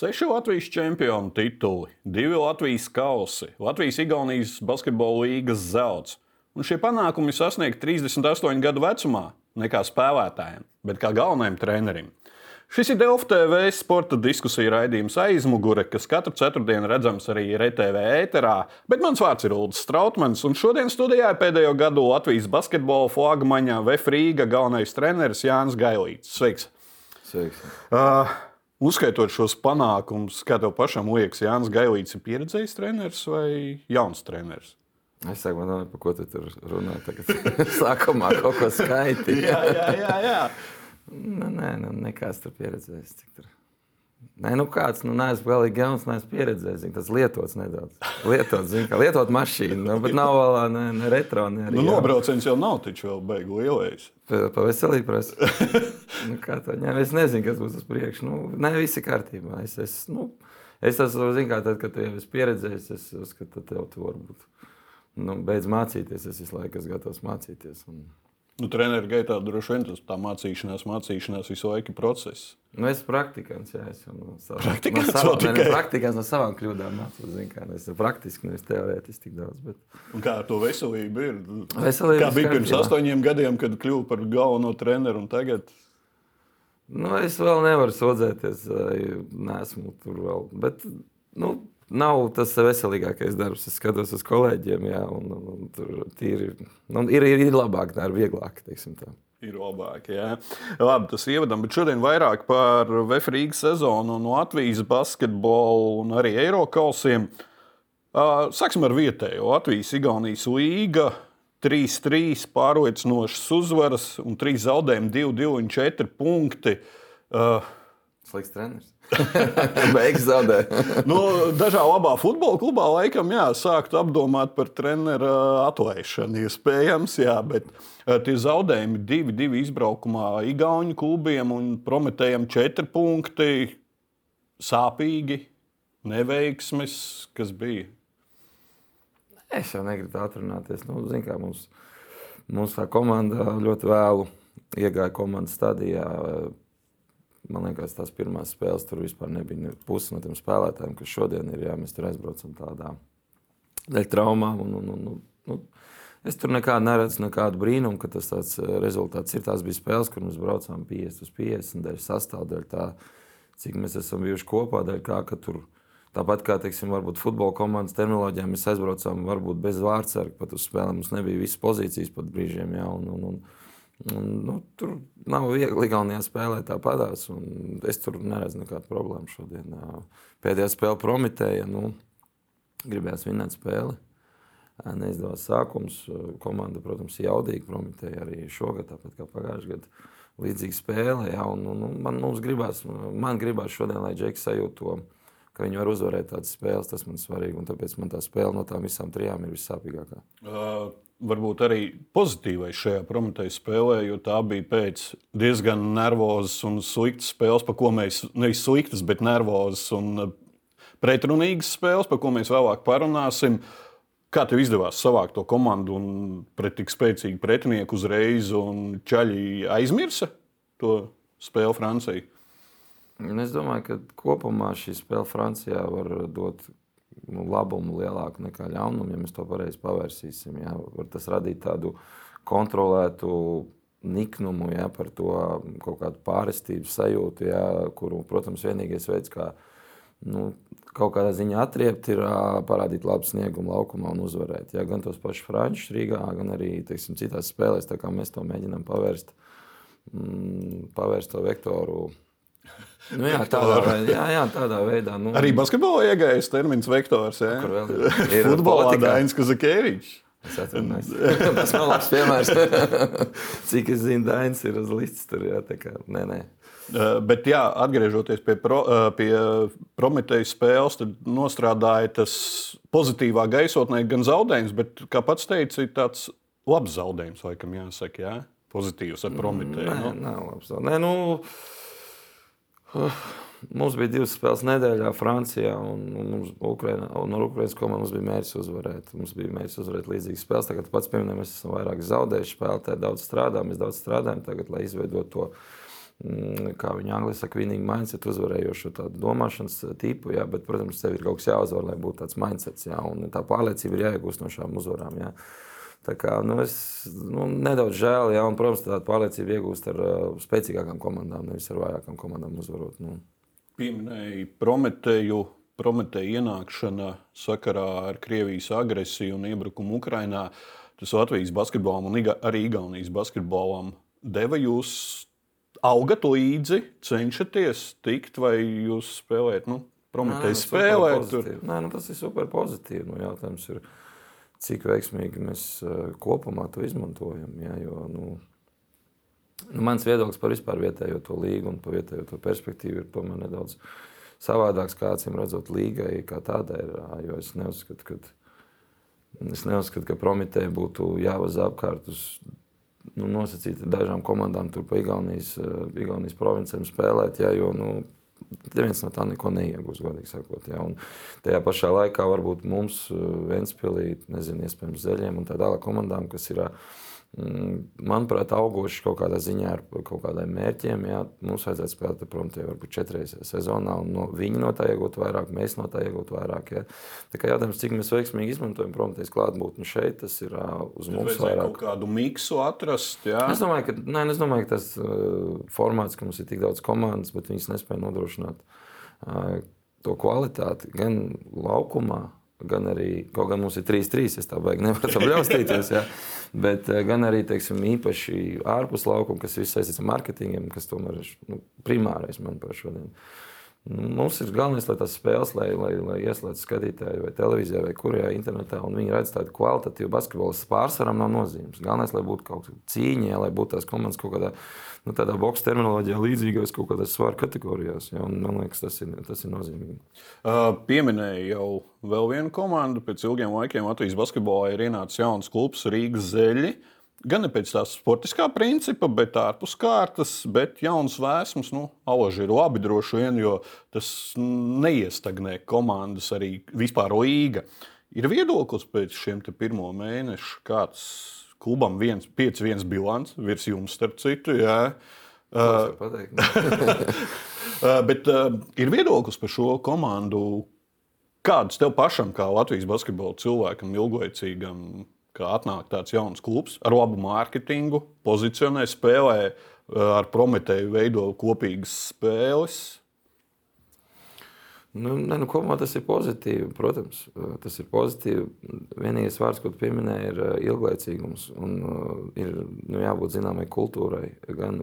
Seši Latvijas čempionu tituli, divi Latvijas kausi, Latvijas-Igaunijas basketbola līgas zelts. Un šie panākumi sasniegti 38 gadu vecumā, ne kā spēlētājiem, bet kā galvenajam trenerim. Šis ir Delfa TV sporta diskusija raidījums aizmugure, kas katru ceturtdienu redzams arī RTV ēterā. Bet mans vārds ir Ulrichs Strautmans, un šodien studijā pēdējo gadu Latvijas basketbola flagmaņa Vefrīga galvenais treneris Jānis Gailīts. Sveiks! Sveiks. Uh, Uzskaitot šos panākumus, kā tev pašam liekas, Jānis Gailīts ir pieredzējis treneris vai jauns treneris? Es saku, man, par ko tu tur runā? Sākumā kaut ko skaiti. jā, jā, jā. jā. Nu, nē, nu, nekāds tur pieredzējis. Cik tur. Nē, nu kāds, nu, neesmu galīgi jauns, neesmu pieredzējis. Zin, tas lietots nedaudz. Lietots, zin, kā lietot mašīnu, nu, bet nav vēl ne, ne retro. Ne nu, nobrauciens jau nav taču vēl beigu lielais. Pa, pa veselību prasa. nu, ņem, es nezinu, kas būs uz priekšu. Nu, nē, viss ir kārtībā. Es, es, nu, es esmu, zin, kā tad, kad tu jau esi pieredzējis, es uzskatu, ka tev tu varbūt nu, beidz mācīties. Es visu laiku esmu gatavs mācīties. Un, Nu, Treneru gaitā droši vien tas tā mācīšanās, mācīšanās visu laiku process. Nu, es esmu praktikants, jā, es jau no savām Praktikants no, savām, ne, ne, praktikants no savām kļūdām mācos. zini Kā, es esmu praktiski, nevis teorētiski tik daudz. Bet... Un kā ar to veselību ir? Veselība kā bija pirms astoņiem gadiem, kad kļuva par galveno treneru, un tagad Nu, es vēl nevaru sūdzēties, nesmu tur vēl. Bet, nu, nav tas veselīgākais darbs. Es skatos uz kolēģiem, jā, un, un, un tur tīri, nu, ir, ir, ir labāk, tā ir vieglāk. ir labāk. Jā. Labi, tas ievadam, bet šodien vairāk par Vēfrīgas sezonu un Latvijas basketbolu un arī Eiropausiem. Sāksim ar vietējo Latvijas Igaunijas līga. 3-3 pārliecinošas uzvaras un 3 zaudējumi, 2-2 un 4 punkti. Uh, Slikts treneris. Beigas zaudē. nu, dažā labā futbola klubā laikam jā, sāktu apdomāt par treneru atlaišanu. Iespējams, jā, bet uh, tie zaudējumi divi, divi izbraukumā Igaunijas klubiem un prometējam četri punkti. Sāpīgi, neveiksmes, kas bija. Es jau negribu atrunāties. Nu, zin, kā, mums, mums tā komanda ļoti vēlu iegāja komandas stadijā. Man liekas, tās pirmās spēles tur vispār nebija ne pusi no tiem spēlētājiem, kas šodien ir. Jā, mēs tur aizbraucam tādā dēļ traumām. Un, un, un, un, es tur nekādu neredzu, nekādu brīnumu, ka tas tāds eh, rezultāts ir. Tās bija spēles, kur mēs braucām 50 uz 50, dēļ sastāvdaļa tā, cik mēs esam bijuši kopā, dēļ kā ka tur. Tāpat kā teiksim, varbūt futbola komandas terminoloģijā mēs aizbraucām, varbūt bez vārdsarga pat uz spēlēm. Mums nebija visas pozīcijas pat brīžiem. Jā, un, un, un, un, nu, tur nav viegli Igaunijā spēlēt tāpatās. Es tur neredzu nekādu problēmu šodien. Jā. Pēdējā spēle promitēja. Nu, gribējās vinēt spēli. Neizdevās sākums. Komanda, protams, ir jaudīga. Promitēja arī šogad, tāpat kā pagājušajā gadā. Līdzīga spēle. Jā, un, un, un man, gribās, man gribās šodien, lai Džeks sajūtu to ka viņi var uzvarēt tādas spēles. Tas man ir svarīgi. Un tāpēc man tā spēle no tām visām trijām ir vissāpīgākā. Uh, varbūt arī pozitīvais šajā prometēju spēlē, jo tā bija pēc diezgan nervozas un sliktas spēles, par ko mēs nevis sliktas, bet nervozas un pretrunīgas spēles, par ko mēs vēlāk parunāsim. Kā tev izdevās savākt to komandu un pret tik spēcīgu pretinieku uzreiz, un ķaļi aizmirsa to spēli Francijai? Un Es domāju, ka kopumā šī spēle Francijā var dot nu, labumu lielāku nekā ļaunumu, ja mēs to pareizi pavērsīsim. Jā. Var tas radīt tādu kontrolētu niknumu, jā, par to kaut kādu pārestības sajūtu, jā, kuru, protams, vienīgais veids, kā nu, kaut kādā ziņā atriept, ir parādīt labu sniegumu laukumā un uzvarēt. Jā, gan tos pašus frančus Rīgā, gan arī teiksim, citās spēlēs, kā mēs to mēģinām pavērst, mm, pavērst to vektoru. Nu, jā, tādā veidā, jā, jā, tādā veidā nu, Arī basketbolā iegājis termins vektors. Jā. Kur vēl ir? Ir Futbolā. Dainis Kazakēvičs. Es atvainojos. Tas nav labs piemērs. Cik es zinu, Dainis ir uz līdzi tur. Jā, kā, nē, nē. Uh, Bet, jā, atgriežoties pie, pro, uh, pie Prometēja spēles, tad nostrādāja tas pozitīvā gaisotnē gan zaudējums, bet, kā pats teica, ir tāds labs zaudējums, laikam, jāsaka, jā? pozitīvs ar Prometēju. Nē, nu. nav labs. Nē, nu, uh, mums bija divas spēles nedēļā Francijā, un, un, mums Ukrainā, un ar Ukraiņas komandu mums bija mērķis uzvarēt. Mums bija mērķis uzvarēt līdzīgas spēles. Tagad pats pieminēja, mēs esam vairāk zaudējuši spēlētāji, daudz strādājam, mēs daudz strādājam tagad, lai izveidotu to mm, kā viņi angļuiski saka, vienīgi mindset, uzvarējošo tādu domāšanas tipu. Jā, bet, protams, tev ir kaut kas jāuzvar, lai būtu tāds mindsets. Jā, un tā pārliecība ir jāiegūst no šām uzvarām. Jā. Tā kā, nu, es nu, nedaudz žēl, ja, un, protams, tāda pārliecība iegūst ar uh, spēcīgākām komandām, nevis ar vājākām komandām uzvarot. Nu. Pieminēja Prometēju, Prometēja ienākšana sakarā ar Krievijas agresiju un iebrukumu Ukrainā. Tas Latvijas basketbolam un arī Igaunijas basketbolam deva jūs augat līdzi, cenšaties tikt, vai jūs spēlējat? Nu, Prometēja nu, spēlē. Nē, nu, tas ir super pozitīvi. Nu, jautājums ir, cik veiksmīgi mēs uh, kopumā to izmantojam. Jā, jo, nu, nu, mans viedoklis par vispār vietējo to līgu un par vietējo to perspektīvu ir tomēr nedaudz savādāks, kā acīm redzot, līgai kā tādai. Jo es neuzskatu, ka, es neuzskatu, ka Prometēja būtu jāvazā apkārt uz nu, nosacīti dažām komandām tur pa Igaunijas, Igaunijas provincēm spēlēt. Jā, jo, nu, neviens no tā neko neiegūs, godīgi sakot. Ja? Un tajā pašā laikā varbūt mums, Vēnspīlī, nezinu, iespējams, Zeļiem un tā tālāk komandām, kas ir Mm, manuprāt, augoši kaut kādā ziņā ar kaut kādiem mērķiem. Jā, mums vajadzētu spēlēt, protams, varbūt četras sezonā, un no, viņi no tā iegūt vairāk, mēs no tā iegūt vairāk. Jā. Tā kā jautājums, cik mēs veiksmīgi izmantojam, protams, klātbūtni šeit, tas ir uz mums vairāk. Kādu miksu atrast? Jā. Es domāju, ka, nē, es domāju, ka tas formāts, ka mums ir tik daudz komandas, bet viņas nespēja nodrošināt to kvalitāti gan laukumā, gan arī, kaut gan mums ir 3-3, es tā baigi nevaru tam ļaustīties, ja? bet eh, gan arī, teiksim, īpaši ārpus laukuma, kas viss saistīts ar mārketingiem, kas tomēr ir nu, primārais, manuprāt, šodien. Uh, Mums ir galvenais, lai tas spēles, lai, lai, lai ieslēdz skatītāji vai televīzijā, vai kurjā internetā, un viņi redz tādu kvalitatīvu basketbolu. Pārsvaram nav nozīmes. Galvenais, lai būtu kaut kāda cīņa, lai būtu tās komandas kaut kādā nu, tādā boxe terminoloģijā, līdzīgās kaut kādās svaru kategorijās. Ja, man liekas, tas ir, tas ir nozīmīgi. Uh, pieminēju jau vēl vienu komandu. Pēc ilgiem laikiem Latvijas basketbolā ir ienācis jauns klubs Rīgas Zeļi. Gan ne pēc tās sportiskā principa, bet ārpus kārtas, bet jauns vēsmas, nu, alaži ir labi droši vien, jo tas neiestagnē komandas arī vispār līga. Ir viedoklis pēc šiem pirmo mēnešu, kāds klubam 5-1 bilants virs jums, starp citu. Jā. Uh, bet uh, ir viedoklis par šo komandu. Kāds tev pašam, kā Latvijas basketbola cilvēkam, ilglaicīgam, ka atnāk tāds jauns klubs ar labu mārketingu, pozicionē, spēlē eh, ar Prometēju, veido kopīgas spēles. Nu, ne, nu, kopumā tas ir pozitīvi, protams. Eh, tas ir pozitīvi. Vienīgais vārds, ko pieminēja, ir eh, ilglaicīgums. Un, ir nu, jābūt zināmai kultūrai gan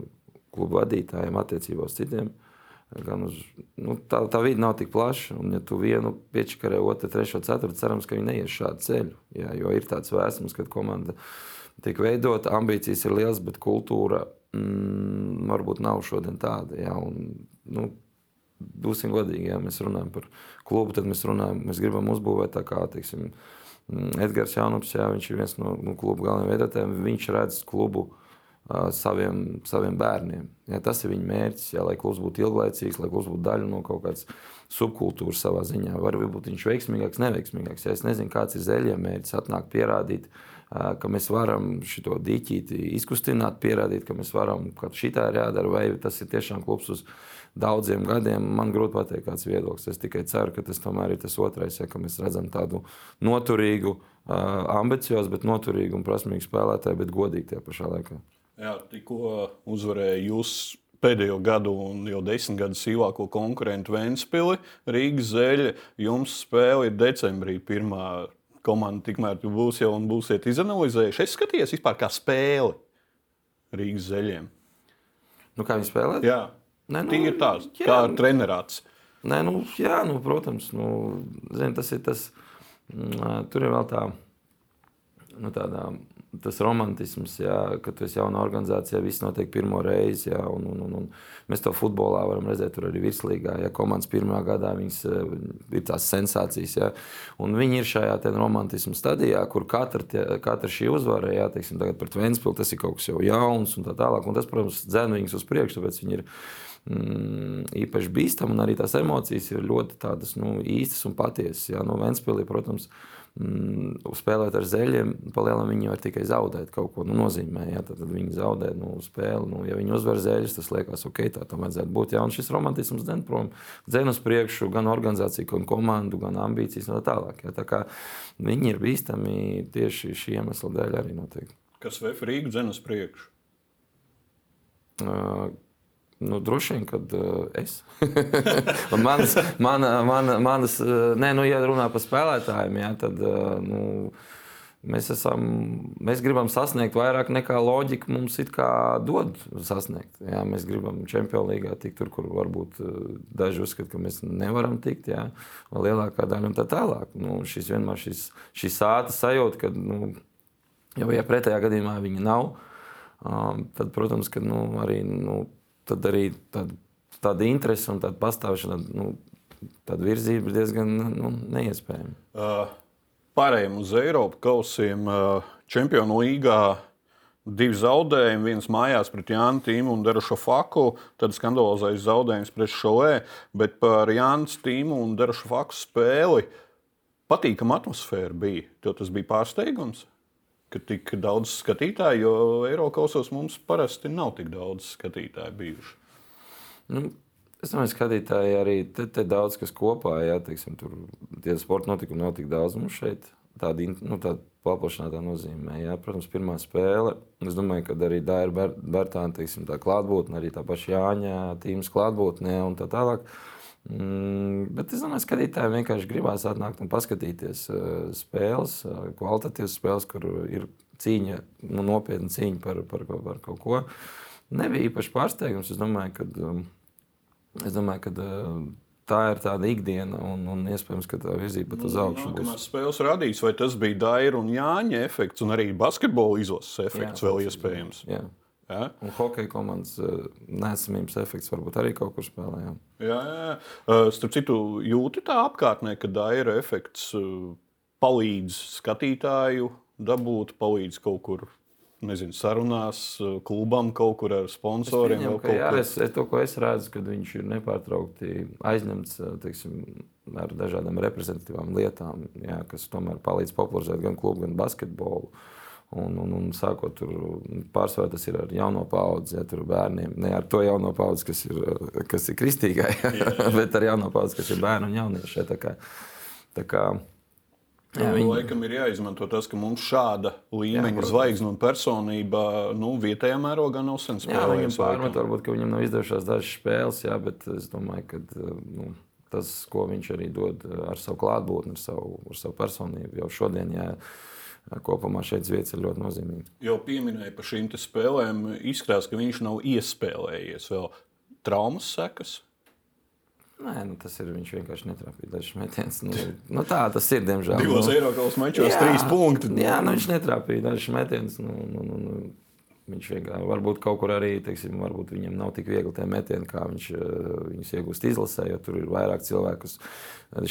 klubu vadītājiem attiecībā uz citiem. Uh, Gan uz, nu, tā, tā vide nav tik plaša, un ja tu vienu piečakarē, otru, trešo, ceturto, cerams, ka viņi neies šādu ceļu. Jā, jo ir tāds vēstures, kad komanda tiek veidota, ambīcijas ir liels, bet kultūra mm, varbūt nav šodien tāda. Jā, un, nu, būsim godīgi, ja mēs runājam par klubu, tad mēs runājam, mēs gribam uzbūvēt tā kā, teiksim, mm, Edgars Jaunups, jā, viņš ir viens no, no klubu galvenajiem veidotājiem, viņš redz klubu uh, saviem, saviem bērniem. Ja, tas ir viņa mērķis, ja, lai klubs būtu ilglaicīgs, lai klubs būtu daļa no kaut kādas subkultūras savā ziņā. Varbūt viņš ir veiksmīgāks, neveiksmīgāks. Ja es nezinu, kāds ir zeļiem mērķis, atnāk pierādīt, ka mēs varam šo dīķīti izkustināt, pierādīt, ka mēs varam, ka šī tā ir jādara, vai tas ir tiešām klubs uz daudziem gadiem. Man grūti pateikt, kāds ir viedoklis. Es tikai ceru, ka tas tomēr ir tas otrais, ja, mēs redzam tādu noturīgu, ambiciozu, bet noturīgu un prasmīgu spēlētāju, bet godīgu tajā pašā laikā. Jā, tikko uzvarēja jūs pēdējo gadu un jau desmit gadu sīvāko konkurentu Vēnspili, Rīgas zeļa. Jums spēle ir decembrī pirmā komanda, tikmēr jūs būs jau un būsiet izanalizējuši. Es skatījos vispār kā spēli Rīgas zeļiem. Nu, kā viņi spēlē? Jā, Nē, nu, Tī ir tāds, jā, kā trenerāts. Nē, nu, jā, nu, protams, nu, zin, tas ir tas, mm, tur ir vēl tā, nu, tādā tas romantisms, jā, ka tu esi jauna organizācijā, viss notiek pirmo reizi. Jā, un, un, un, un mēs to futbolā varam redzēt, tur arī virslīgā. Ja komandas pirmā gadā viņas, eh, ir tās sensācijas. Jā, un viņi ir šajā romantismu stadijā, kur katra, tie, katra šī uzvara, jā, teiksim, tagad pret Vēnspilsnu tas ir kaut kas jau jauns un tā tālāk. Un tas, protams, dzēna viņus uz priekšu, tāpēc viņi ir mm, īpaši bīstami, un arī tās emocijas ir ļoti tādas, nu, īstas un patiesas. No Vēnspilsnes, protams, mm, spēlēt ar zeļiem, palielināt viņi var tikai zaudēt kaut ko nu, nozīmē. Ja, tad, tad viņi zaudē nu, spēli. Nu, ja viņi uzvar zeļus, tas liekas, ok, tā tam vajadzētu būt. Ja, un šis romantisms dzen prom, dzen uz priekšu gan organizāciju, gan komandu, gan ambīcijas un tā tālāk. Ja, tā kā viņi ir bīstami tieši šī iemesla dēļ arī noteikti. Kas VF Rīgu dzen uz priekšu? Uh, Nu, droši vien, kad uh, es. manas, mana, mana, manas, nē, nu, ja runā par spēlētājiem, jā, tad uh, nu, mēs, esam, mēs gribam sasniegt vairāk nekā loģika mums dod sasniegt. Jā, mēs gribam Champions League tikt tur, kur varbūt daži uzskata, ka mēs nevaram tikt. Jā, lielākā daļa un tā tālāk. Nu, šis vienmēr šis, šī sāta sajūta, ka, nu, jau ja pretējā gadījumā viņa nav. Um, tad, protams, ka nu, arī nu, tad arī tāda, tāda interese un tāda pastāvšana, nu, tāda virzība ir diezgan nu, neiespējama. Uh, pārējiem uz Eiropas kausiem uh, Čempionu līgā. Divi zaudējumi, viens mājās pret Jānu Tīmu un Derušu Faku, tad skandalozais zaudējums pret Šovē, bet par Jānu Tīmu un Derušu Faku spēli patīkama atmosfēra bija. Tev tas bija pārsteigums, ka tik daudz skatītāju, jo Eiropasos mums parasti nav tik daudz skatītāju bijuši. Nu, Es domāju, ka skatītāji arī te, te daudz kas kopā, ja tie sporta notikumi nav tik daudz mums šeit. Tāda, nu, tāda paplašinātā nozīmē. Jā. Protams, pirmā spēle. Es domāju, ka arī Dāra Bērtāna teiksim, tā klātbūtne, arī tā paša Jāņa tīmas klātbūtne un tā tālāk. Mm, bet es domāju, ka skatītājiem vienkārši gribās atnākt un paskatīties uh, spēles, uh, kvalitatīvas spēles, kur ir cīņa, nu, nopietna cīņa par, par, par kaut ko. Nebija īpaši pārsteigums. Es domāju, ka. Um, Es domāju, ka uh, tā ir tāda ikdiena, un, un iespējams, ka tā virzība pat uz nu, augšu būs. Nākamās spēles radīs, vai tas bija Daira un Jāņa efekts, un arī basketbola izlases efekts jā, vēl iespējams. Jā. Ja? Un hokeja komandas uh, nesamības efekts varbūt arī kaut kur spēlē. Jā, jā. jā. Uh, starp citu, jūti tā apkārtnē, ka Daira efekts palīdz skatītāju dabūt, palīdz kaut kur nezinu, sarunās, eh, klubam kaut kur ar sponsoriem. Es, pieņem, jā, es, es to, es redzu, kad viņš ir nepārtraukti aizņemts eh, teiksim, ar dažādām reprezentatīvām lietām, jā, kas tomēr palīdz popularizēt gan klubu, gan basketbolu. Un, un, un sākot tur, pārsvarā tas ir ar jauno paudzi, ja tur bērniem, ne ar to jauno paudzi, kas ir, kas ir kristīgai, bet ar jauno paudzi, kas ir bērnu un jaunieši. Tā kā, tā kā, Jā, viņi... Laikam ir jāizmanto tas, ka mums šāda līmeņa zvaigzne un personība nu, vietējā mērogā nav sen spēlējusi. Viņam pārmet, varbūt, ka viņam nav izdevušās dažas spēles, jā, bet es domāju, ka nu, tas, ko viņš arī dod ar savu klātbūtni, ar savu, ar savu personību, jau šodien, jā, kopumā šeit vietas ir ļoti nozīmīga. Jau pieminēja par šīm spēlēm, izskatās, ka viņš nav iespēlējies vēl traumas sekas. Nē, nu, tas ir. Viņš vienkārši netrāpīja dažus metienus. Nu, nu, tā tas ir, diemžēl. Divos nu, Eiropas mačos trīs punkti. Jā, nu, viņš netrāpīja dažus metienus. Nu, nu, nu, nu, viņš vienkārši varbūt kaut kur arī, teiksim, varbūt viņam nav tik viegli tie metieni, kā viņš eh, viņus iegūst izlasē, jo tur ir vairāk cilvēku.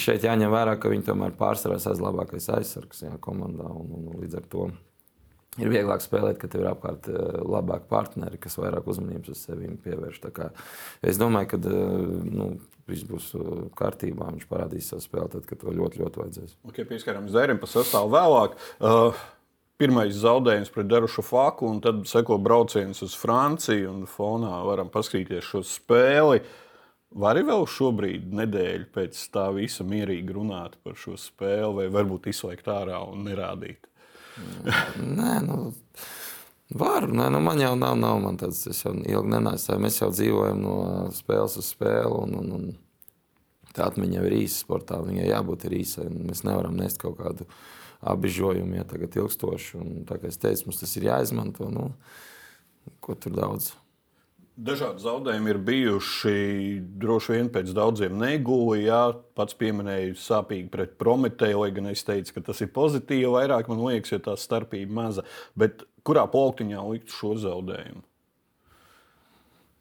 Šeit jāņem vērā, ka viņi tomēr pārsvarā ir labākais aizsargs jā, komandā. Un, un, un līdz ar to ir vieglāk spēlēt, kad tev ir apkārt eh, labāki partneri, kas vairāk uzmanības uz sevi pievērš. Es domāju, ka eh, nu, viss būs eh, kārtībā. Viņš parādīs savu spēli, tad, kad to ļoti, ļoti vajadzēs. Okay, Pieskaramies Zērim pa sastāvu vēlāk. Uh, pirmais zaudējums pret Darušu Faku, un tad seko brauciens uz Franciju. Un fonā varam paskatīties šo spēli. Vari vēl šobrīd, nedēļu pēc tā visa, mierīgi runāt par šo spēli, vai varbūt izslēgt ārā un nerādīt? Nē, nu, var. Nē, nu, man jau nav, nav man tāds, es jau ilgi nenācu. Mēs jau dzīvojam no spēles uz spēli. Un, un, un tā atmiņa ir īsa sportā. Viņai jābūt īsai. Mēs nevaram nest kaut kādu apbežojumu, ja tagad ilgstoši. Un, tā kā es teicu, mums tas ir jāizmanto. Nu, ko tur daudz? Dažādi zaudējumi ir bijuši. Droši vien pēc daudziem negūli. Jā, pats pieminēja sāpīgi pret Prometēju, lai gan es teicu, ka tas ir pozitīvi. Vairāk man liekas, jo tā starpība maza. Bet kurā plauktiņā likt šo zaudējumu?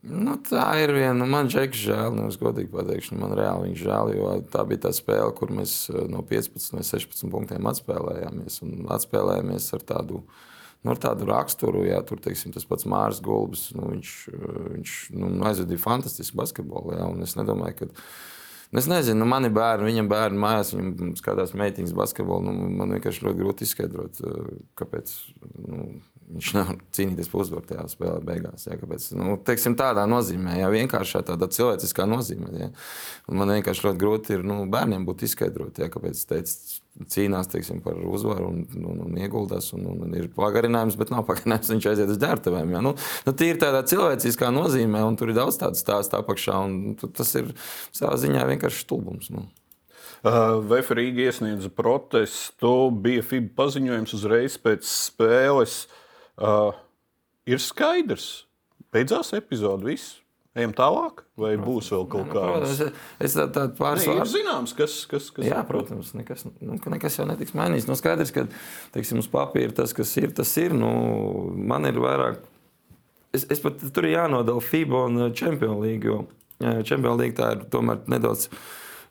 Nu, tā ir viena. Man Džeks žēl, nu, es godīgi pateikšu, man reāli viņš žēl, jo tā bija tā spēle, kur mēs eh, no 15 vai 16 punktiem atspēlējāmies. Un atspēlējāmies ar tādu nu, ar tādu raksturu, ja tur teiksim, tas pats Mārcis Gulbis, nu, viņš, viņš nu, aizvadīja fantastisku basketbolu. Ja, es nedomāju, ka Es nezinu, nu, man ir bērni, viņam bērni mājās, viņam skatās meitiņas basketbolu. Nu, man vienkārši ļoti grūti izskaidrot, kāpēc. Nu, Viņš nevar cīnīties par uzvaru tajā spēlē beigās. Jā, kāpēc, nu, teiksim, tādā nozīmē, jā, vienkāršā tādā cilvēciskā nozīmē. Un man vienkārši ļoti grūti ir nu, bērniem būt izskaidrot, jā, kāpēc teicu, cīnās teiksim, par uzvaru un, un, un ieguldās. Un, un ir pagarinājums, bet nav pagarinājums. Viņš aiziet uz ģērbtuvēm. Nu, nu, Tī ir tādā cilvēciskā nozīmē, un tur ir daudz tādu stāstu apakšā. Tas ir savā ziņā vienkārši stulbums. Nu. Uh, VF Rīga iesniedza protestu, bija FIBA paziņojums uzreiz pēc spēles. Uh, Uh, ir skaidrs, beidzās epizode. Viss. Ejam tālāk, vai būs vēl kaut nu, kāds? Es, tādu tā pāris vārdus. zināms, kas, kas, kas Jā, protams, nekas, nu, nekas jau netiks mainīts. Nu, skaidrs, ka teiksim, uz papīra tas, kas ir, tas ir. Nu, man ir vairāk, es, es pat tur ir jānodala FIBA un Champions League, jo Champions League tā ir tomēr nedaudz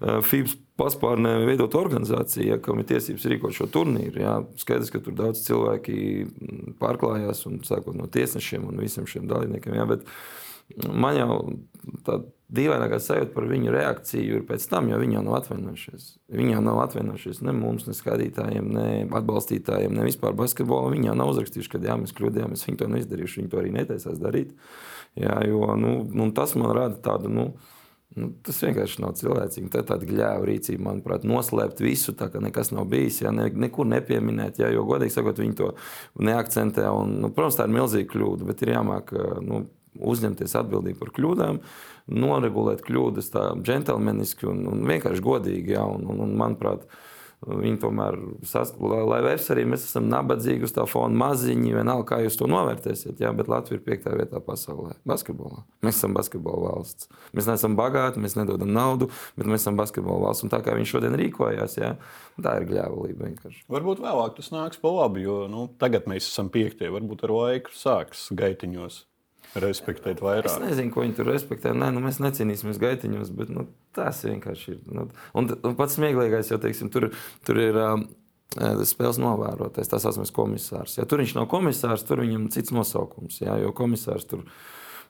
FIBA paspārnē veidot organizāciju, ja, kam ir tiesības rīkot šo turnīru. Jā. Skaidrs, ka tur daudz cilvēki pārklājās, un sākot no tiesnešiem un visiem šiem dalībniekiem. Bet man jau tāda dīvainākā sajūta par viņu reakciju ir pēc tam, jo viņi jau nav atvainojušies. Viņi jau nav atvainojušies ne mums, ne skatītājiem, ne atbalstītājiem, ne vispār basketbolā. Viņi jau nav uzrakstījuši, ka jā, mēs kļūdījāmies, viņi to neizdarījuši, viņi to arī netaisās darīt. Jā, jo, nu, tas man rada tādu. Nu, Nu, tas vienkārši nav cilvēcīgi. Tā ir tāda gļēva rīcība, manuprāt, noslēpt visu, tā kā nekas nav bijis. Jā, ne, nekur nepieminēt, jā, jo godīgi sakot, viņi to neakcentē. Un, nu, protams, tā ir milzīga kļūda, bet ir jāmāk nu, uzņemties atbildību par kļūdām, noregulēt kļūdas tā džentlmeniski un, un vienkārši godīgi. Jā, un, un, un, manuprāt, Viņi tomēr, lai, vairs arī mēs esam nabadzīgi uz tā fona, maziņi, vienalga, kā jūs to novērtēsiet. Jā, bet Latvija ir piektā vietā pasaulē. Basketbolā. Mēs esam basketbola valsts. Mēs neesam bagāti, mēs nedodam naudu, bet mēs esam basketbola valsts. Un tā kā viņš šodien rīkojās, jā, tā ir gļēvulība vienkārši. Varbūt vēlāk tas nāks pa labi, jo nu, tagad mēs esam piektie. Varbūt ar laiku sāks gaitiņos respektēt vairāk. Es nezinu, ko viņi tur respektē. Nē, nu, mēs necīnīsimies gaitiņos, bet nu, tas vienkārši ir. Nu, un, un pats smieklīgais, jo teiksim, tur, tur ir. Um, spēles novērotājs, tā saucamais komisārs. Ja tur viņš nav komisārs, tur viņam cits nosaukums. Jā, jo komisārs tur ir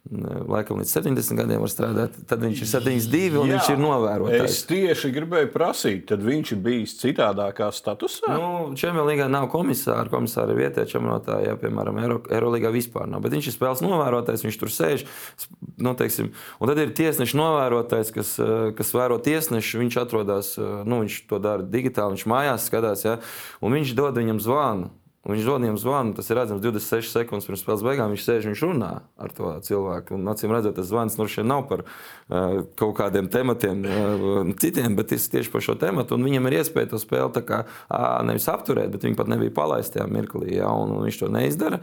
laikam līdz 70 gadiem var strādāt, tad viņš ir 72 un Jā, viņš ir novērotājs. Es tieši gribēju prasīt, tad viņš ir bijis citādākā statusā. Nu, Čempionālā nav komisāra, komisāra ir vietējā čempionātā, ja, piemēram, Eirolandā vispār nav. Bet viņš ir spēles novērotājs, viņš tur sēž. Nu, teiksim, un tad ir tiesneša novērotājs, kas, kas vēro tiesnešu. Viņš atrodas, nu, viņš to dara digitāli, viņš mājās skatās, ja, un viņš dod viņam zvanu. Un viņš dod viņam zvanu, tas ir redzams 26 sekundes pirms spēles beigām. Viņš sēž, viņš runā ar to cilvēku. Un, acīm redzot, tas zvans nu nav par uh, kaut kādiem tematiem, uh, citiem, bet tieši par šo. Un viņam ir iespēja to spēli kā, uh, nevis apturēt, bet viņi pat nebija palaisti tajā mirklī. Ja, un, un viņš to neizdara.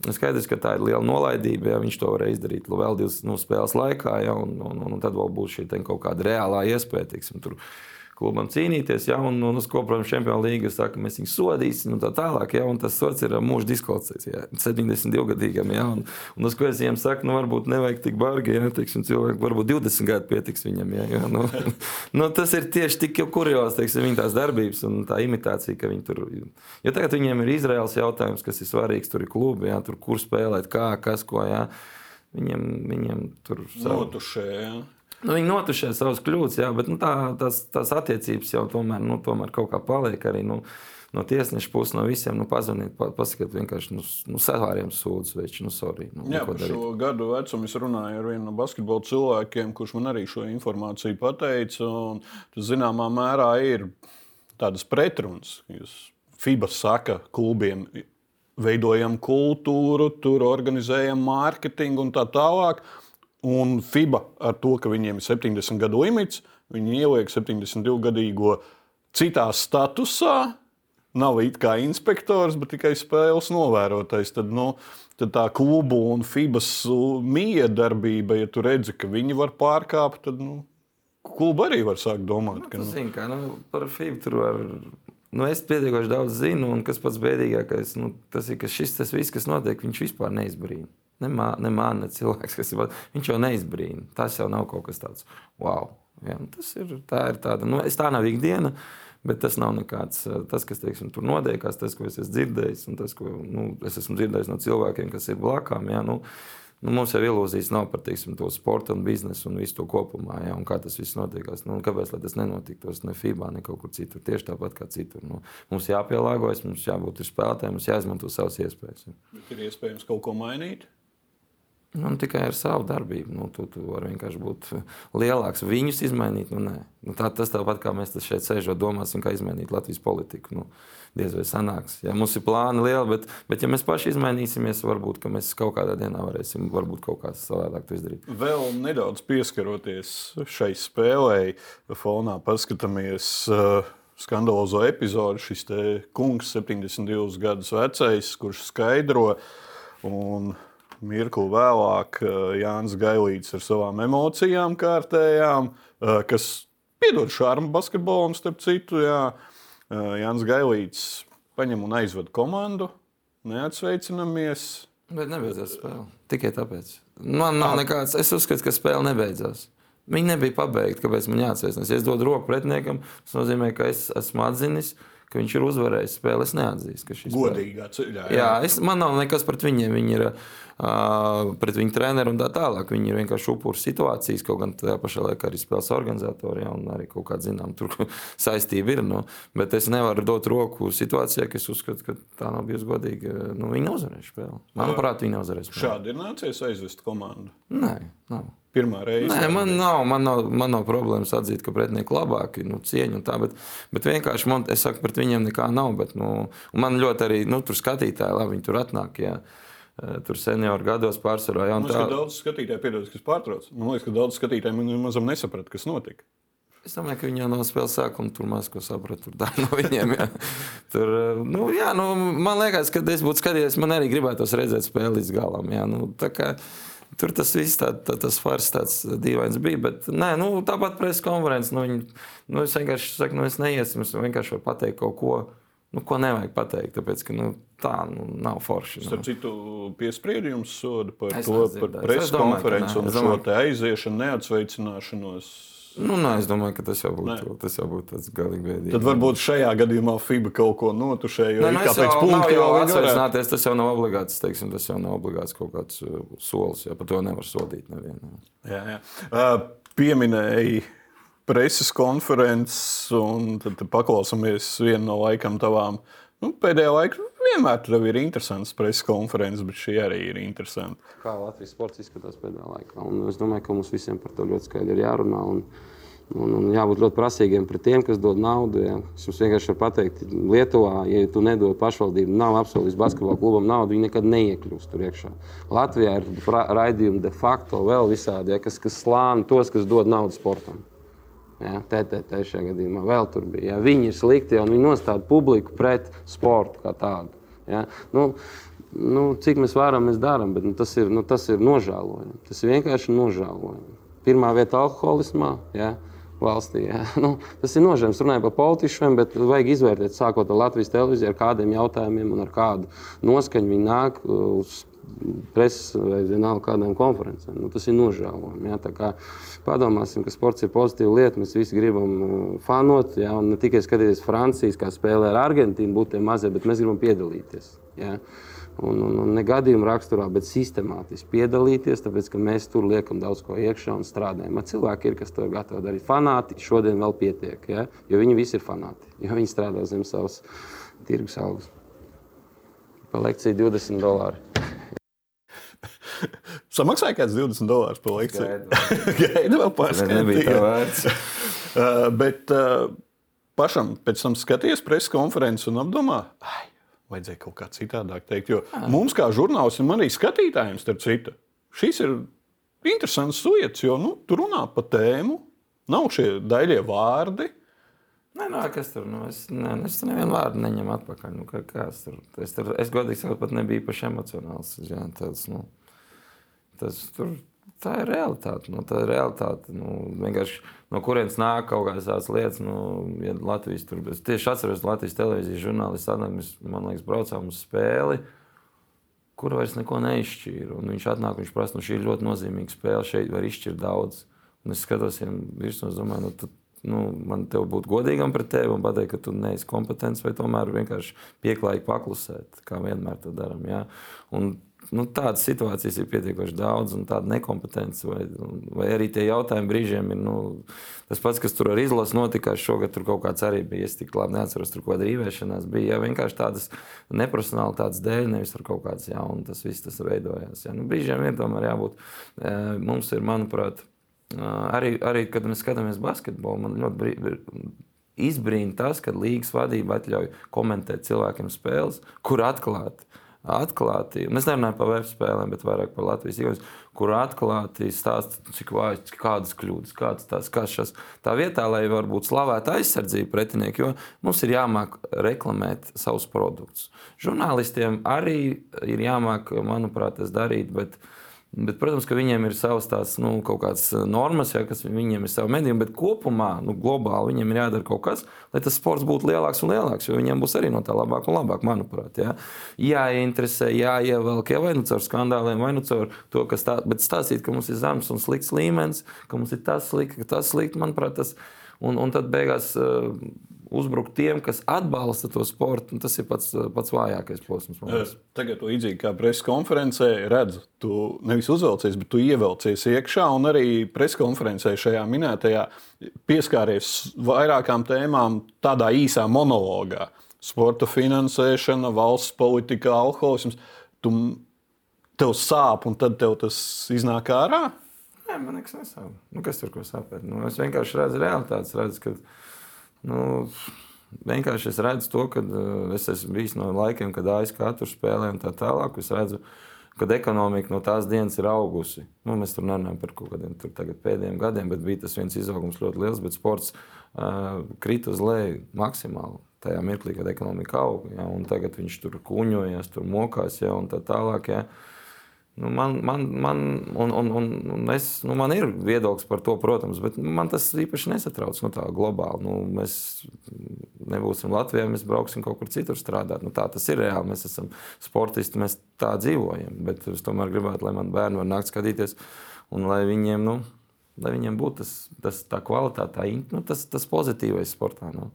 Skaidrs, ka tā ir liela nolaidība, ja viņš to varēja izdarīt vēl divas nu, spēles laikā, ja, un, un, un tad vēl būs šī kaut kāda reālā iespēja. Tiksim, tur, klubam cīnīties. Ja, un, un uz ko, protams, Čempionu līga saka, mēs viņus sodīsim un tā tālāk. Ja, un tas sots ir mūža diskvalifikācija. Ja, 72 gadīgam. Ja, un, un uz ko es viņiem saku, nu, varbūt nevajag tik bargi. Ja, teiksim, cilvēki, varbūt 20 gadi pietiks viņam. Ja, ja, nu, nu, tas ir tieši tik kurjos, teiksim, viņa tās darbības un tā imitācija, ka viņi tur. Jo tagad viņiem ir Izraels jautājums, kas ir svarīgs. Tur ir klubi, ja, tur kur spēlēt, kā, kas ko. Ja. Viņiem, viņiem tur ir notušē. Ja. Nu, viņi notušē savas kļūdas, jā, bet nu, tā, tās, tās attiecības jau tomēr, nu, tomēr kaut kā paliek arī. Nu, no tiesneša puses, no visiem nu, pazvanīt, pasakiet, vienkārši nu, nu, savāriem sūdzes, vai nu, sorry. Nu, Jā, par šo gadu vecumu es runāju ar vienu no basketbola cilvēkiem, kurš man arī šo informāciju pateica. Tas zināmā mērā ir tādas pretrunas. Jūs FIBA saka klubiem, veidojam kultūru, tur organizējam mārketingu un tā tālāk. Un FIBA ar to, ka viņiem ir 70 gadu limits, viņi ieliek 72 gadīgo citā statusā. Nav it kā inspektors, bet tikai spēles novērotājs. Tad, nu, tad tā klubu un FIBAS miedarbība, ja tu redzi, ka viņi var pārkāpt, tad nu, kluba arī var sākt domāt. Nu, ka, nu. Zin, kā, nu, par FIBA tur var Nu, es pietiekoši daudz zinu, un kas pats bēdīgākais, nu, tas ir, ka šis tas viss, kas notiek, viņš vispār neizbrīna. Ne, mā, ne man, ne cilvēks, kas ir. Viņš jau neizbrīna. Tas jau nav kaut kas tāds - wow! Ja, nu, tas ir, tā ir tāda, nu, tā nav ikdiena. Bet tas nav nekāds, tas, kas teiksim, tur notiekās, tas, ko es esmu dzirdējis, un tas, ko nu, es esmu dzirdējis no cilvēkiem, kas ir blakām. Ja, nu, Nu, mums jau ilūzijas nav par teiksim, to sporta un biznesu un visu to kopumā. Ja, un kā tas viss notiekās. Nu, kāpēc tas nenotiktos ne FIBA, ne kaut kur citur? Tieši tāpat kā citur. Nu, mums jāpielāgojas, mums jābūt spēlētājiem, mums jāizmanto savas iespējas. Bet ir iespējams kaut ko mainīt. Nu, tikai ar savu darbību. Nu, tu, tu vari vienkārši būt lielāks. Viņus izmainīt, nu, nē. Nu, tā, tas tāpat kā mēs šeit sēžam, domāsim, kā izmainīt Latvijas politiku. Nu, diez vai sanāks. Ja, mums ir plāni lieli, bet, bet ja mēs paši izmainīsimies, varbūt mēs kaut kādā dienā varēsim kaut kā savādāk izdarīt. Vēl nedaudz pieskaroties šai spēlei, fonā paskatāmies. Uh, skandalozo epizodi. Šis kungs, 72 gadus vecais, kurš skaidro, un mirkli vēlāk Jānis Gailīts ar savām emocijām kārtējām, kas piedod šādu basketbolam, starp citu. Jā. Jānis Gailīts paņem un aizved komandu, neatsveicinamies. Bet nebeidzās spēle. Tikai tāpēc. Man nav nekāds. Es uzskatu, ka spēle nebeidzās. Viņa nebija pabeigta. Kāpēc man jāatsveicina? Ja es dodu roku pretiniekam, tas nozīmē, ka es esmu atzinis, ka viņš ir uzvarējis spēli. Es neatzīstu, ka šis ir godīgā ceļā. Jā, jā es, man nav nekas pret viņiem. Viņi ir uh, pret viņu treneru un tā tālāk. Viņi ir vienkārši upuri situācijas, kaut gan tajā pašā laikā arī spēles organizatori. Jā, un arī kaut kāda zinām, tur saistība ir. Nu, bet es nevaru dot roku situācijā, ka es uzskatu, ka tā nav bijusi godīga. Nu, viņi neuzvarēs spēli. Manuprāt, viņi neuzvarēs spēli. Šādi ir nācies aizvest komandu? Nē, nav. Pirmā reize. Nē, man nav, man nav, man nav problēmas atzīt, ka pretinieki labāki, nu, cieņu un tā, bet, bet vienkārši man, es saku, pret viņiem nekā nav. Bet, nu, man ļoti arī, nu, tur skatītāji, labi, viņi tur atnāk. Jā. Tur senioru gados pārsvarā jau tādā veidā. Daudz skatītāju, piedod, kas pārtrauc. Man liekas, ka daudz skatītāju mazam nesaprata, kas notika. Es domāju, ka viņi jau no spēles sākuma tur maz ko saprata. Tur no viņiem. Jā. Tur, nu, jā, nu, man liekas, ka es būtu skatījies, man arī gribētos redzēt spēli līdz galam. Jā, nu, Tur tas viss tā, tā, tas fars tāds dīvains bija. Bet, nē, nu, tāpat preses konferences. Nu, viņi, nu, es vienkārši saku, nu, es neiesim. Es vienkārši varu pateikt kaut ko, nu, ko nevajag pateikt. Tāpēc, ka, nu, tā nu, nav forši. Nu. Starp citu, piespriedījums soda par es to, par preses konferenci un šo aiziešanu, neatsveicināšanos. Nu, nē, es domāju, ka tas jau būtu, tas jau būtu tāds galīgi bēdīgi. Tad varbūt šajā gadījumā FIBA kaut ko notušēja. Nē, nu, pēc punkta jau atsveicināties, tas jau nav obligāts, teiksim, tas jau nav obligāts kaut kāds uh, solis, ja par to nevar sodīt nevienu. Jā, jā. Uh, pieminēji preses konferences, un tad paklausāmies vienu no laikam tavām. Nu, pēdējā laikā vienmēr tur ir interesants preses konferences, bet šī arī ir interesanta. Kā Latvijas sports izskatās pēdējā laikā. Un es domāju, ka mums visiem par to ļoti skaidri ir jārunā. Un, un, un jābūt ļoti prasīgiem pret tiem, kas dod naudu. Ja. Es jums vienkārši varu pateikt, Lietuvā, ja tu nedod pašvaldību, nav apsolījis basketbola klubam naudu, viņi nekad neiekļūst tur iekšā. Latvijā ir raidījumi de facto vēl visādi, ja, kas, kas slāni tos, kas dod naudu sportam. Ja, TTT šajā gadījumā vēl tur bija. Ja. Viņi ir slikti, un viņi nostāda publiku pret sportu kā tādu. Ja? Nu, nu, cik mēs varam, mēs darām, bet nu, tas, ir, nu, tas ir nožēlojami. Tas ir vienkārši nožēlojami. Pirmā vieta alkoholismā. Ja? valstī. Ja? Nu, tas ir nožēlojami. Es runāju par politiķiem, bet vajag izvērtēt, sākot ar Latvijas televīziju, ar kādiem jautājumiem un ar kādu noskaņu viņi nāk uz preses vai vienalga kādām konferencēm. Nu, tas ir nožēlojami. Ja? Padomāsim, ka sports ir pozitīva lieta. Mēs visi gribam uh, fanot, ja? un ne tikai skatīties Francijas, kā spēlē ar Argentīnu, būt tie mazie, bet mēs gribam piedalīties. Ja? Un, un, un ne gadījuma raksturā, bet sistemātiski piedalīties, tāpēc ka mēs tur liekam daudz ko iekšā un strādājam. Man cilvēki ir, kas to ir gatavi darīt. Fanāti šodien vēl pietiek, ja? jo viņi visi ir fanāti, jo viņi strādā zem savas tirgus algas. Pa lekciju 20 dolāri. Samaksāja kāds 20 dolārus par lekciju. Gaida vēl pārskatīt. Nebija tā vērts. uh, bet uh, pašam pēc tam skaties preses konferences un apdomā, ai, vajadzēja kaut kā citādāk teikt. Jo ah. mums, kā žurnālistiem, arī skatītājiem, starp citu, šis ir interesants sujets, jo nu, tur runā pa tēmu, nav šie daļie vārdi. Nē, nē, kas tur nu, es, nē, es nevienu vārdu neņemu atpakaļ. Nu, kā, tur, es, tur, es godīgi sakot, pat nebiju īpaši emocionāls. Jā, tāds, nu, Tas, tur, tā ir realitāte. Nu, tā ir realitāte. Nu, no kurienes nāk kaut kādas tādas lietas. Nu, ja Latvijas tur es tieši atceros, Latvijas televīzijas žurnālists Adam, mēs, man liekas, braucām uz spēli. Kur vairs neko neizšķīra. Un viņš atnāk, viņš prasa, nu, šī ir ļoti nozīmīga spēle. Šeit var izšķirt daudz. Un es skatos viņam virsū un domāju, nu, tu, nu, man te būtu godīgam pret tevi un pateikt, ka tu neesi kompetents, vai tomēr vienkārši pieklājīgi paklusēt, kā vienmēr to darām. Ja? Un nu, tādas situācijas ir pietiekoši daudz, un tāda nekompetence, vai, vai arī tie jautājumi brīžiem ir nu, tas pats, kas tur ar izlasu notikās. Šogad tur kaut kāds arī bija. Es tik labi neatceros, tur kaut kāda rīvēšanās bija. Jā, vienkārši tādas neprofesionālitātes dēļ, nevis ar kaut kādas jaunas, tas viss tas veidojās. Jā. Nu, brīžiem ir tomēr jābūt. Mums ir, manuprāt, arī, arī kad mēs skatāmies basketbolu, man ļoti brīvi izbrīna tas, ka līgas vadība atļauj komentēt cilvēkiem spēles, kur atklāti atklāti, es nerunāju par web spēlēm, bet vairāk par Latvijas ielas, kur atklāti stāsta, cik vājas, kādas kļūdas, kādas tās kašas. Tā vietā, lai varbūt slavētu aizsardzību pretinieku, jo mums ir jāmāk reklamēt savus produktus. Žurnālistiem arī ir jāmāk, manuprāt, tas darīt, bet Bet, protams, ka viņiem ir savas tās nu, kaut kādas eh, normas, ja, kas viņiem ir savi mediji, bet kopumā, nu, globāli viņiem ir jādara kaut kas, lai tas sports būtu lielāks un lielāks, jo viņiem būs arī no tā labāk un labāk, manuprāt. Ja. Jāinteresē, jāievelk, ja vai nu caur skandāliem, vai nu caur to, kas tā, bet stāstīt, ka mums ir zems un slikts līmenis, ka mums ir tas slikti, ka tas slikti, manuprāt, tas, un, un tad beigās. Uh, uzbrukt tiem, kas atbalsta to sportu. Tas ir pats, pats vājākais posms. Tagad, līdzīgi kā preses konferencē, redzu, tu nevis uzvelcies, bet tu ievelcies iekšā un arī preses konferencē šajā minētajā pieskāries vairākām tēmām tādā īsā monologā. Sporta finansēšana, valsts politika, alkoholisms. Tu, tev sāp, un tad tev tas iznāk ārā. Nē, man nekas nesāp. Nu, kas tur ko sāpēt? Nu, es vienkārši redzu realitātes, redzu, ka Nu, vienkārši es redzu to, ka uh, es esmu bijis no laikiem, kad ASK tur spēlē un tā tālāk. Es redzu, ka ekonomika no tās dienas ir augusi. Nu, mēs tur nerunājam par kaut kādiem pēdējiem gadiem, bet bija tas viens izaugums ļoti liels, bet sports uh, krita uz leju maksimāli. Tajā mirklī, kad ekonomika auga, ja, tagad viņš tur kuņojas, tur mokās, ja, un tā tālāk. Ja. Nu, man, man, man, un, un, un, un es, nu, man ir viedoklis par to, protams, bet man tas īpaši nesatrauc nu, globāli. Nu, mēs nebūsim Latvijā, mēs brauksim kaut kur citur strādāt. Nu, tā tas ir reāli. Mēs esam sportisti, mēs tā dzīvojam. Bet es tomēr gribētu, lai man bērni var nākt skatīties un lai viņiem, nu, lai viņiem būtu tas, tas tā kvalitāte, tā, nu, tas, tas pozitīvais sportā. Nu.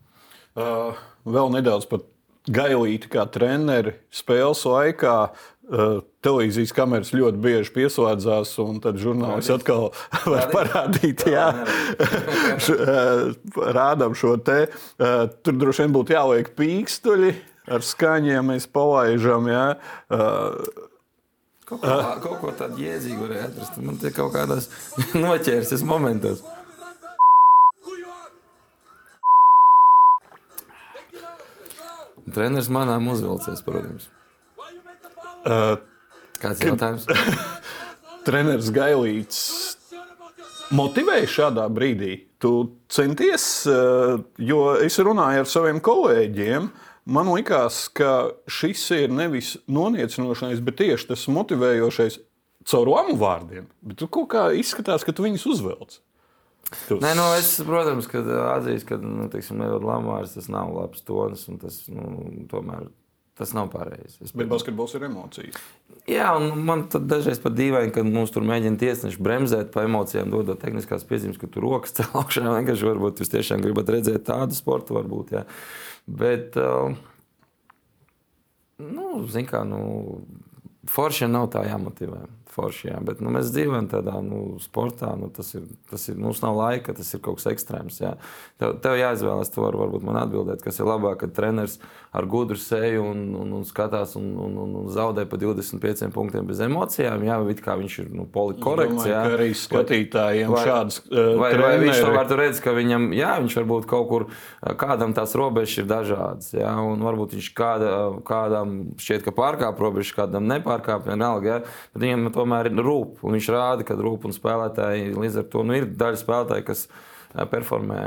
Uh, vēl nedaudz par Gailīti kā treneri spēles laikā. Uh, televīzijas kameras ļoti bieži pieslēdzās, un tad žurnālists atkal var parādīt, jā, uh, rādām šo te. Uh, tur droši vien būtu jāliek pīkstuļi ar skaņiem, mēs palaižam. Jā. Kaut ko, kaut ko tādu jēdzīgu varēja atrast. Man te kaut kādās noķērsies momentos. Treneris manām uzvilcies, protams. Uh, Kāds ir jautājums? Treneris Gailīts motivēja šādā brīdī. Tu centies, uh, jo es runāju ar saviem kolēģiem. Man liekas, ka šis ir nevis noniecinošais, bet tieši tas motivējošais caur lamu vārdiem. Bet tu kaut kā izskatās, ka tu viņus uzvelc. Tus... Nē, nu, es, protams, ka atzīstu, ka nu, Lamārs tas nav labs tonis. Tas, nu, tomēr tas nav pareizi. Es, Bet basketbols ir emocijas. Jā, un man dažreiz pat dīvaini, ka mums tur mēģina tiesneši bremzēt pa emocijām, dodot tehniskās piezīmes, ka tur rokas augšā. Vienkārši varbūt jūs tiešām gribat redzēt tādu sportu, varbūt. Jā. Bet, nu, zin kā, nu, foršiem nav tā jāmotivē forši. Jā. Bet nu, mēs dzīvojam tādā nu, sportā. Nu, tas ir, tas ir, mums nav laika, tas ir kaut kas ekstrēms. Jā. Tev, tev jāizvēlas, tu vari varbūt man atbildēt, kas ir labāk, kad treneris ar gudru seju un, un, un skatās un, un, un, un zaudē pa 25 punktiem bez emocijām. Jā, vai kā viņš ir nu, polikorekts. Jā, arī skatītājiem vai, šāds uh, vai, vai viņš tomēr redz, ka viņam, jā, viņš varbūt kaut kur kādam tās robežas ir dažādas. Jā, un varbūt viņš kāda, kādam šķiet, ka pārkāpj robežas, kādam nepārkāpj. Vienalga, jā, bet viņam to tomēr rūp. Un viņš rāda, ka rūp un spēlētāji līdz ar to nu, ir daļa spēlētāji, kas performē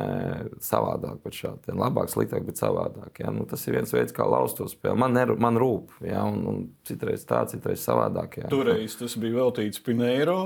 savādāk, pat šādi. Labāk, sliktāk, bet savādāk. Ja? Nu, tas ir viens veids, kā lauzt to spēli. Man, ner, man rūp, ja? un, un citreiz tā, citreiz savādāk. Ja? Toreiz tas bija veltīts Pinēro.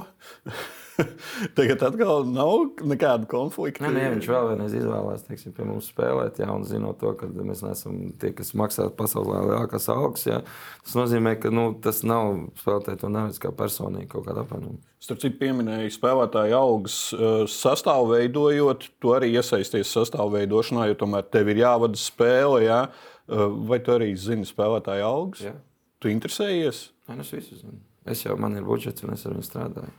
Tagad atkal nav nekāda konflikta. Nē, nē, viņš vēl vienreiz izvēlējās teiksim, pie mums spēlēt, jā, un zinot to, ka mēs neesam tie, kas maksā pasaulē lielākās algas. Jā. Tas nozīmē, ka nu, tas nav spēlētāji to nevis kā personīgi kaut kādā apvienībā. Starp citu, pieminēju spēlētāju algas uh, sastāvu veidojot, tu arī iesaisties sastāvu veidošanā, jo tomēr tev ir jāvada spēle. Jā. Uh, vai tu arī zini spēlētāju algas? Jā. Tu interesējies? Nē, nu, es visu zinu. Es jau man ir budžets, un es ar viņu strādāju.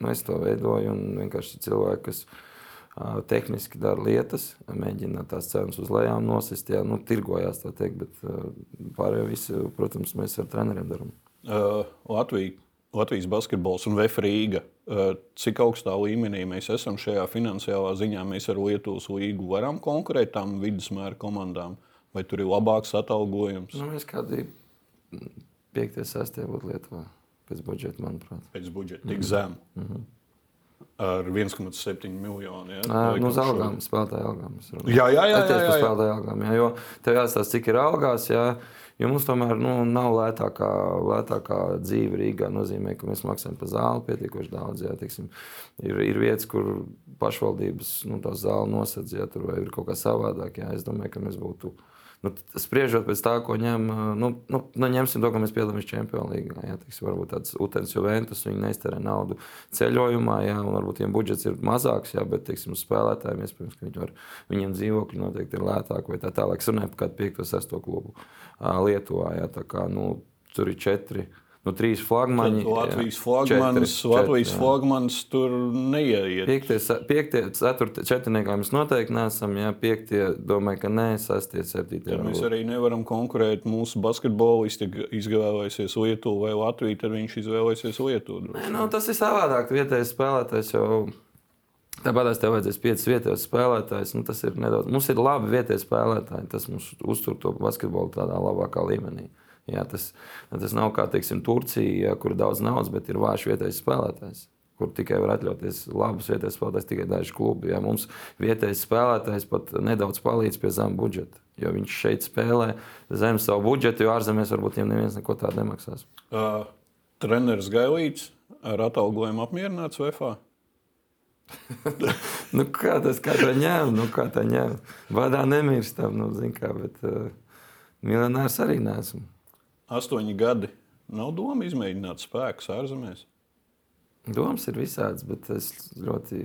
Nu, es to veidoju, un vienkārši cilvēki, kas uh, tehniski dara lietas, mēģina tās cenas uz lejām nosist, jā, nu, tirgojās tā teikt, bet uh, pārējo visu, protams, mēs ar treneriem darām. Uh, Latvija, Latvijas basketbols un VF Rīga. Uh, cik augstā līmenī mēs esam šajā finansiālā ziņā? Mēs ar Lietuvas līgu varam konkurēt tām vidusmēra komandām, vai tur ir labāks atalgojums? Nu, mēs kādi 5, 6 būtu Lietuvā pēc budžeta, manuprāt. Pēc budžeta tik zem. Mm -hmm. Ar 1,7 miljonu. Ja? À, nu, uz algām, spēlētāju algām. Jā, jā, jā. Es jā, tieši jā, par spēlētāju algām. Jā, jo tev jāstāsta, cik ir algās. Jā, jo mums tomēr nu, nav lētākā, lētākā dzīve Rīgā. Nozīmē, ka mēs maksājam par zāli pietiekoši daudz. Jā, teiksim, ir, ir vietas, kur pašvaldības nu, tā zāli nosedz, ja tur vai ir kaut kā savādāk. Jā. Es domāju, ka mēs būtu. Nu, spriežot pēc tā, ko ņem, nu, nu, nu, ņemsim to, ka mēs piedalāmies Champions League. Jā, teiksim, varbūt tāds Utens Juventus, viņi neiztērē naudu ceļojumā, jā, un varbūt viņiem budžets ir mazāks, jā, bet, teiksim, spēlētājiem iespējams, ka viņi var, viņiem dzīvokļi noteikti ir lētāki vai tā tālāk. Es runāju par kādu 5, 6 klubu Lietuvā, jā, tā kā, nu, tur ir četri. Nu, trīs flagmaņi. Tad Latvijas flagmanis, četri, Latvijas četri, flagmanis tur neieiet. Piektie, piektie, ceturtie, četrniekā mēs noteikti neesam. Jā, piektie, domāju, ka nē, sastie, septītie. Ja mēs arī nevaram konkurēt. Mūsu basketbolists izvēlēsies Lietuvu vai Latviju, tad viņš izvēlēsies Lietuvu. Nu, tas ir savādāk. Vietējais spēlētājs jau. Tāpat tev vajadzēs piecas vietējos spēlētājus. Nu, tas ir nedaudz. Mums ir labi vietējie spēlētāji. Tas mums uztur to basketbolu tādā labākā līmenī. Jā, tas, tas nav kā teiksim, Turcija, kur ir daudz naudas, bet ir vājš vietējais spēlētājs. Kur tikai var atļauties labus vietējos spēlētājus, tikai daži klubi. Jā. Mums vietējais spēlētājs pat nedaudz palīdz pie zema budžeta. Jo viņš šeit spēlē zem savu budžetu, jo ārzemēs varbūt viņam neviens neko tādu nemaksās. Uh, treneris Gailīts ar atalgojumu apmierināts VFā. Nu, kā tas katra ņem? Nu, kā tā ņem? Vadā nemirstam, nu, zin kā, bet uh, miljonārs arī nesmu. Astoņi gadi. Nav doma izmēģināt spēkus ārzemēs. Domas ir visādas, bet es ļoti.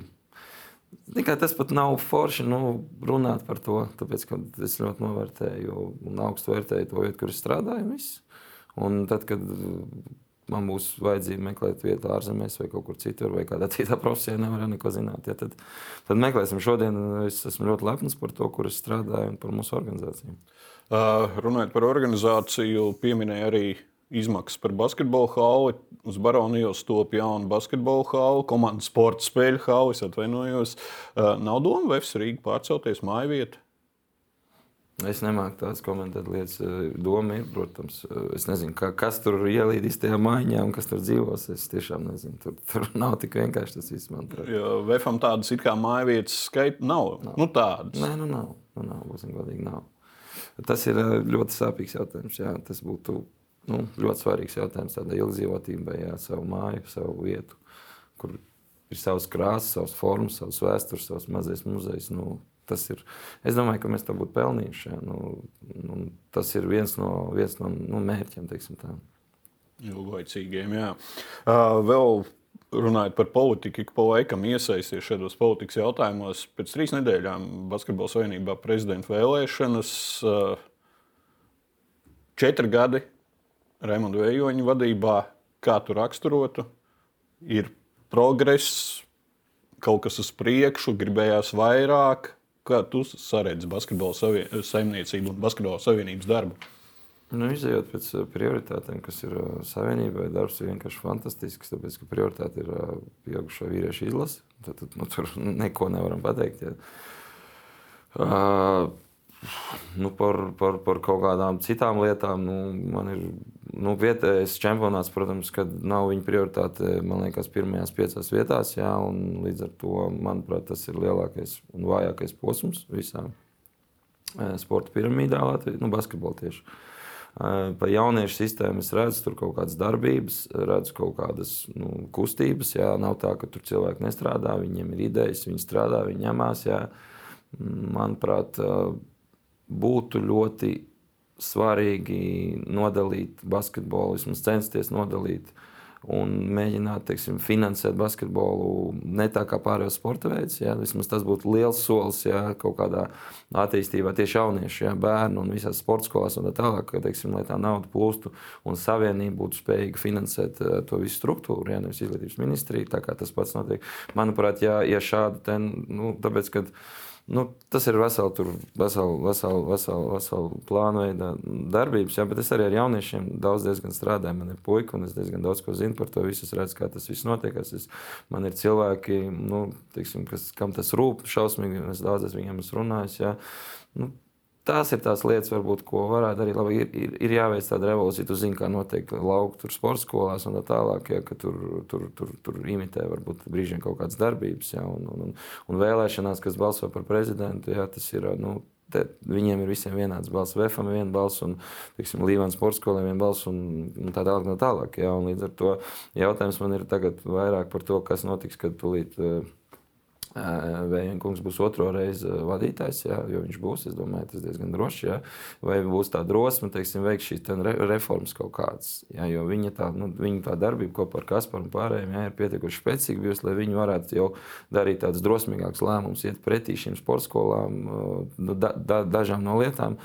Tikai tas pat nav forši nu, runāt par to. Tāpēc es ļoti novērtēju un augstu vērtēju to vietu, kur es strādāju. un tad, kad man būs vajadzība meklēt vietu ārzemēs vai kaut kur citur, vai kādā citā profesijā, nevaru neko zināt. Ja, tad, tad meklēsim. Šodien es esmu ļoti lepns par to, kur es strādāju un par mūsu organizāciju. Runājot par organizāciju, pieminēja arī izmaksas par basketbola hali. Uz Baronijas top jauna basketbola hali, komandas sporta spēļu hali. Es atvainojos. Nav doma Vēfs Rīgā pārcelties māju vietā. Es nemāku tādas komentēt lietas. Doma ir, protams, es nezinu, ka, kas tur ielīdīs tajā mājā un kas tur dzīvos. Es tiešām nezinu. Tur, tur nav tik vienkārši tas viss. Vēfam tādas it kā māju vietas skaita nav. nav. Nu, tādas. Nē, nu nav. Nu, nav būsim godīgi, nav. Tas ir ļoti sāpīgs jautājums. Jā. Tas būtu nu, ļoti svarīgs jautājums tādai ilgdzīvotībai, jā, savu māju, savu vietu, kur ir savas krāsas, savas formas, savas vēstures, savs mazais muzejs. Nu, tas ir. Es domāju, ka mēs to būtu pelnījuši. Jā. Nu, nu, tas ir viens no, viens no nu, mērķiem, teiksim tā. Ilglaicīgiem, jā. Uh, vēl runājot par politiku, ik pa laikam iesaisties šādos politikas jautājumos. Pēc trīs nedēļām Basketbola Savienībā prezidenta vēlēšanas, uh, četri gadi Raimonda Vējoņa vadībā, kā tu raksturotu, ir progress, kaut kas uz priekšu, gribējās vairāk. Kā tu saredzi basketbola savie- saimniecību un basketbola savienības darbu? Nu, izējot pēc uh, prioritātēm, kas ir uh, savienībai, darbs ir vienkārši fantastisks. Tāpēc, ka prioritāte ir uh, pieaugušo vīriešu izlase. Tad, tad nu, tur neko nevaram pateikt. Ja. Uh, nu, par, par, par kaut kādām citām lietām. Nu, man ir nu, vietējais čempionāts, protams, kad nav viņa prioritāte, man liekas, pirmajās piecās vietās. Jā, līdz ar to, manuprāt, tas ir lielākais un vājākais posms visā eh, sporta piramīdā Latvijā, nu, basketbolā tieši. Eh, Pa jauniešu sistēmu es redzu tur kaut kādas darbības, redzu kaut kādas nu, kustības. Jā, nav tā, ka tur cilvēki nestrādā, viņiem ir idejas, viņi strādā, viņi ņemās. Jā. Manuprāt, būtu ļoti svarīgi nodalīt basketbolu, vismaz censties nodalīt un mēģināt teiksim, finansēt basketbolu ne tā kā pārējos sporta veids. Ja? Vismaz tas būtu liels solis ja? kaut kādā attīstībā tieši jauniešu, ja? bērnu un visās sporta skolās un tā tālāk, ka, teiksim, lai tā nauda plūstu un savienība būtu spējīga finansēt uh, to visu struktūru, ja nevis izglītības ministrija, tā kā tas pats notiek. Manuprāt, ja, ja šādi, ten, nu, tāpēc, kad, Nu, tas ir vesels, vesel, vesel, vesel, vesel plānu veida darbības, jā, bet es arī ar jauniešiem daudz strādāju. Man ir puika, un es diezgan daudz ko zinu par to visu. Es redzu, kā tas viss notiek. Es, man ir cilvēki, nu, teiksim, kas, kam tas rūp šausmīgi, un es daudz ar viņiem esmu runājis. Jā. Nu, Tās ir tās lietas, varbūt, ko varētu darīt. Labi, ir, ir, ir jāveic tāda revolūcija. Tu zini, kā notiek lauka, tur sporta skolās un tā tālāk. Ja, tur, tur, tur, tur imitē varbūt brīžiem kaut kādas darbības. Ja, un, un, un vēlēšanās, kas balso par prezidentu, ja, tas ir. Nu, Te, viņiem ir visiem vienāds balss. VFM ir viena balss, un Līvānas sporta skolē viena balss, un, un tā tālāk. Tā tālāk ja, un līdz ar to jautājums man ir vairāk par to, kas notiks, kad tūlīt. Uh, Vējiem kungs būs otro reizi vadītājs, jā, jo viņš būs, es domāju, tas diezgan droši. Jā. Vai būs tā drosme, teiksim, veikt šīs re reformas kaut kādas. Jā, jo viņa tā, nu, viņa tā darbība kopā ar Kasparu un pārējiem jā, ir pietiekuši spēcīga bijusi, lai viņi varētu jau darīt tādus drosmīgākus lēmumus, iet pretī šīm sporta skolām, nu, da, da, dažām no lietām,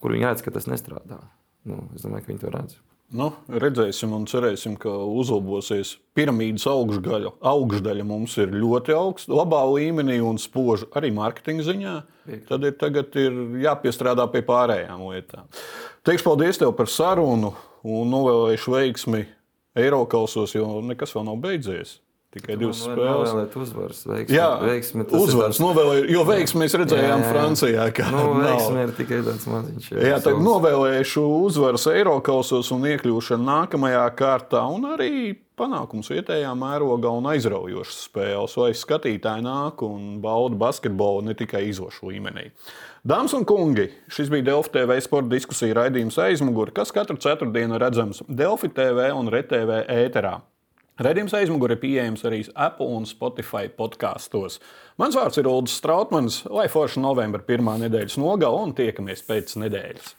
kur viņi redz, ka tas nestrādā. Nu, es domāju, ka viņi to redz. Nu, redzēsim un cerēsim, ka uzlabosies. Piramīdas augšdaļa, augšdaļa mums ir ļoti augsta, labā līmenī un spoža arī mārketinga ziņā. Tad ir, tagad ir jāpiestrādā pie pārējām lietām. Teikšu paldies tev par sarunu un novēlēšu veiksmi Eiropasos, jo nekas vēl nav beidzies. Tikai divas spēles. Novēlēt uzvaras. Veiksmi, jā, veiksmi, uzvaras tāds... novēlēju, jo veiksmi mēs redzējām jā, jā. Francijā. Nu, veiksmi ir tikai tāds maziņš. Jā, jā tad novēlēšu uzvaras Eiropasos un iekļūšanu nākamajā kārtā un arī panākums vietējā mērogā un aizraujošas spēles, lai skatītāji nāk un bauda basketbolu ne tikai izlošu līmenī. Dāmas un kungi, šis bija Delfi TV sporta diskusija raidījums aizmuguri, kas katru ceturtdienu redzams Delfi TV un RTV ēterā. Redījums aizmugurē pieejams arī Apple un Spotify podkāstos. Mans vārds ir Ulrichs Strautmans, lai forša novembra pirmā nedēļas nogala un tiekamies pēc nedēļas.